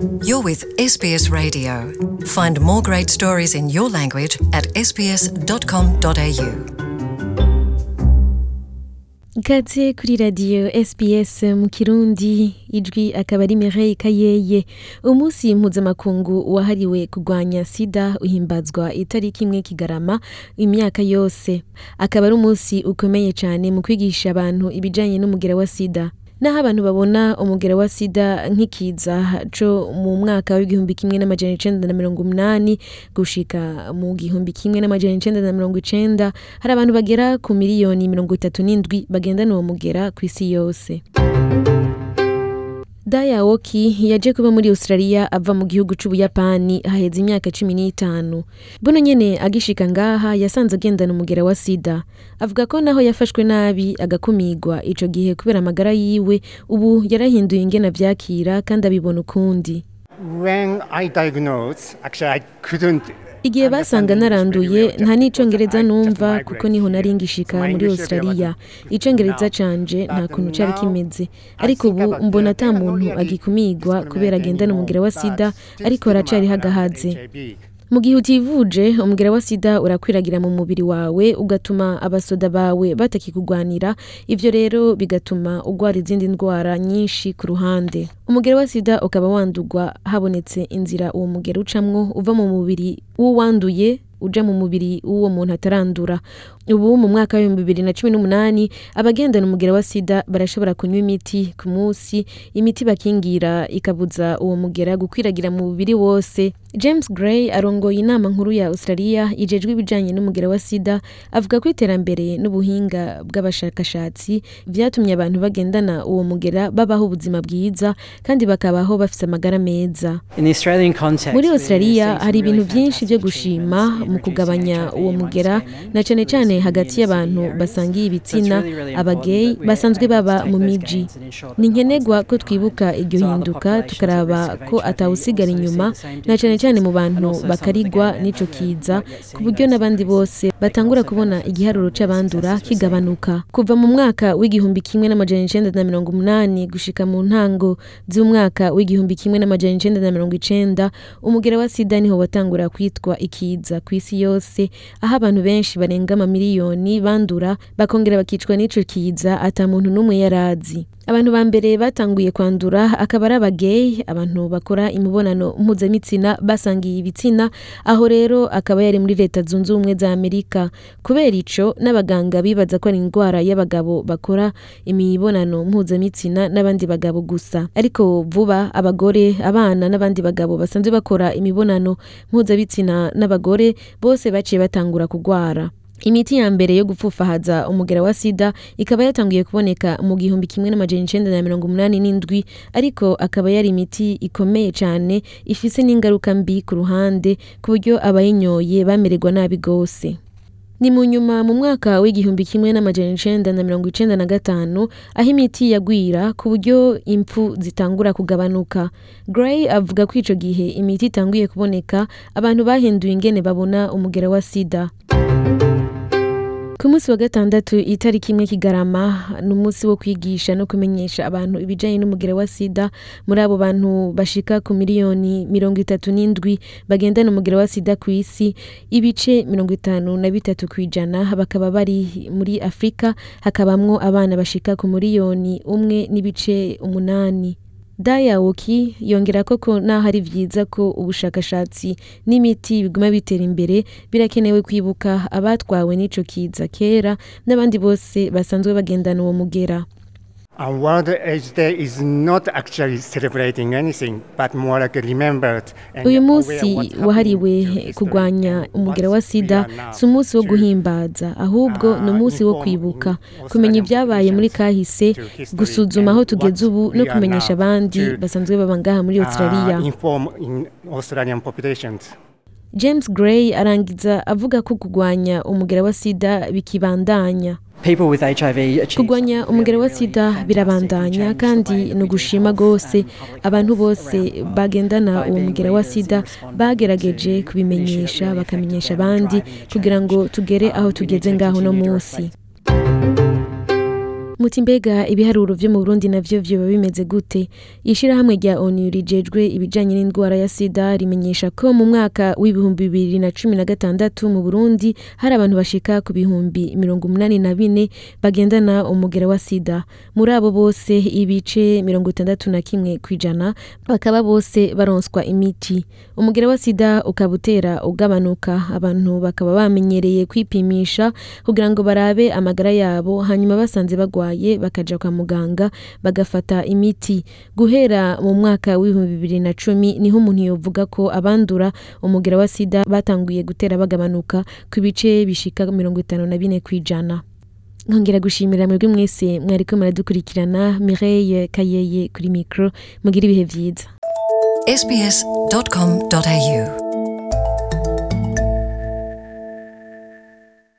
You're with SBS Radio. Find more great stories in your language at sbs.com.au. Ikaze kuri radiyo SBS mu kirundi ijwi akaba ari Mireille Kayeye umunsi mpuzamakungu wahariwe kurwanya sida uhimbazwa itariki imwe kigarama imyaka yose akaba ari umunsi ukomeye cyane mu kwigisha abantu ibijyanye n'umugera wa sida naho abantu babona umugera wa sida nk'ikiza co mu mwaka w'igihumbi kimwe n'amajana icenda na mirongo umunani gushika mu gihumbi kimwe n'amajana icenda na mirongo icenda hari abantu bagera ku miliyoni mirongo itatu n'indwi bagendana uwo mugera ku isi yose. Daya Woki yaje kuba muri Australia ava mu gihugu c'Ubuyapani haheze imyaka cumi n'itanu. Buno nyene agishika ngaha yasanze agendana umugera wa sida. Avuga ko naho yafashwe nabi agakumigwa ico gihe kubera amagara yiwe, ubu yarahinduye ingene avyakira kandi abibona ukundi. When I actually I couldn't Igihe basanga naranduye nta n'icongereza numva kuko ni ho nari ngishika muri Australia. Icongereza canje nta kuntu cari kimeze. Ariko ubu mbona ata muntu agikumigwa kubera agendana umugera wa sida ariko haracariho agahaze. Mu gihe utivuje umugera wa sida urakwiragira mu mubiri wawe ugatuma abasoda bawe batakikugwanira ivyo rero bigatuma ugwara izindi ndwara nyinshi ku ruhande umugera wa sida ukaba wandurwa habonetse inzira uwo mugera ucamwo uva mu mubiri w'uwanduye uja mu mubiri w'uwo muntu atarandura. Ubu mu mwaka w'ibihumbi bibiri na cumi n'umunani abagendana umugera wa sida barashobora kunywa imiti ku munsi. Imiti bakingira ikabuza uwo mugera gukwiragira mu mubiri wose. James gray arongoye inama nkuru ya australia ijejwe ibijanye n'umugera wa sida avuga ko iterambere n'ubuhinga bw'abashakashatsi vyatumye abantu bagendana uwo mugera babaho ubuzima bwiza kandi bakabaho bafise amagara meza. Muri australia hari ibintu byinshi byo gushima mu kugabanya uwo mugera na cane losing hagati y'abantu basangiye ibitsina we're basanzwe baba mu miji ni nkenerwa ko twibuka iryo hinduka tukaraba ko atawusigara inyuma na cane cane mu bantu bakarigwa are kiza ku buryo n'abandi bose batangura kubona igiharuro seeing. kigabanuka kuva mu mwaka w'igihumbi kimwe n'amajana icenda na mirongo umunani gushika mu ntango z'umwaka w'igihumbi kimwe n'amajana icenda na mirongo icenda umugera wa sida ni ho watangura kwitwa ikiza ku isi yose aho abantu benshi barenga amamiliyoni bandura bakongera bakicwa n'ico kiza ata muntu n'umwe yarazi abantu ba mbere batanguye kwandura akaba ari abagay abantu bakora imibonano mpuzamitsina basangiye ibitsina aho rero akaba yari muri leta zunze ubumwe za amerika. Kubera ico n'abaganga bibaza ko ari indwara y'abagabo bakora imibonano mpuzamitsina n'abandi bagabo gusa. Ariko vuba abagore abana n'abandi bagabo basanzwe bakora imibonano mpuzabitsina n'abagore bose baciye batangura kugwara imiti ya mbere yo gupfufahaza umugera wa sida ikaba yatanguye kuboneka mu gihumbi kimwe n'amajana icenda na mirongo umunani n'indwi ariko akaba yari imiti ikomeye cane ifise n'ingaruka mbi ku ruhande ku buryo abayinyoye bamererwa nabi gose. Ni mu nyuma mu mwaka w'igihumbi kimwe n'amajana icenda na mirongo icenda na gatanu aho imiti yagwira ku buryo impfu zitangura kugabanuka. Gray avuga ko ico gihe imiti itanguye kuboneka abantu bahinduye ingene babona umugera wa sida. Ku munsi wa gatandatu itariki imwe kigarama ni umunsi wo kwigisha no kumenyesha abantu ibijanye n'umugera wa sida. Muri abo bantu bashika ku miliyoni mirongo itatu n'indwi bagendana umugera wa sida ku isi. Ibice mirongo itanu na bitatu ku ijana bakaba bari muri afurika hakabamwo abana bashika ku miliyoni umwe n'ibice umunani. Daya Woki yongera ko naho ari vyiza ko ubushakashatsi n'imiti biguma bitera imbere birakenewe kwibuka abatwawe n'ico kiza kera n'abandi bose basanzwe bagendana uwo mugera. Our World AIDS Day is not actually celebrating anything, but more like remembered. uyu munsi wahariwe kurwanya umugera wa sida si umunsi wo guhimbaza ahubwo ni uh, umunsi wo kwibuka kumenya ibyabaye muri kahise gusuzuma aho tugeze ubu no kumenyesha abandi basanzwe baba ngaha muri australia uh, Australian populations. james gray arangiza avuga ko kurwanya umugera wa sida bikibandanya Kurwanya umugera wa sida birabandanya kandi ni ugushima rwose. Abantu bose bagendana uwo mugera wa sida bagerageje kubimenyesha bakamenyesha abandi kugira ngo tugere Um, aho tugeze ngaho no continue to munsi. Muti mbega ibiharuro vyo mu Burundi navyo vyoba bimeze gute? Ishirahamwe rya ONU rijejwe ibijanye n'indwara ya sida rimenyesha ko mu mwaka w'ibihumbi bibiri na cumi na gatandatu mu Burundi hari abantu bashika ku bihumbi mirongo umunani na bine bagendana umugera wa sida. Muri abo bose ibice mirongo itandatu na kimwe kw'ijana bakaba bose baronswa imiti. Umugera wa sida ukaba utera ugabanuka. Abantu bakaba bamenyereye kwipimisha kugira ngo barabe amagara yabo hanyuma basanze bagwaye. Bakaja kwa muganga bagafata imiti. Guhera mu mwaka w'ibihumbi bibiri na cumi ni ho umuntu yovuga ko abandura umugera wa sida batanguye gutera bagabanuka ku bice bishika mirongo itanu na bine kw'ijana nkongera gushimira mwebwe mwese mwariko muradukurikirana Mireille Kayeye kuri micro mugira ibihe vyiza. Sbs.com.au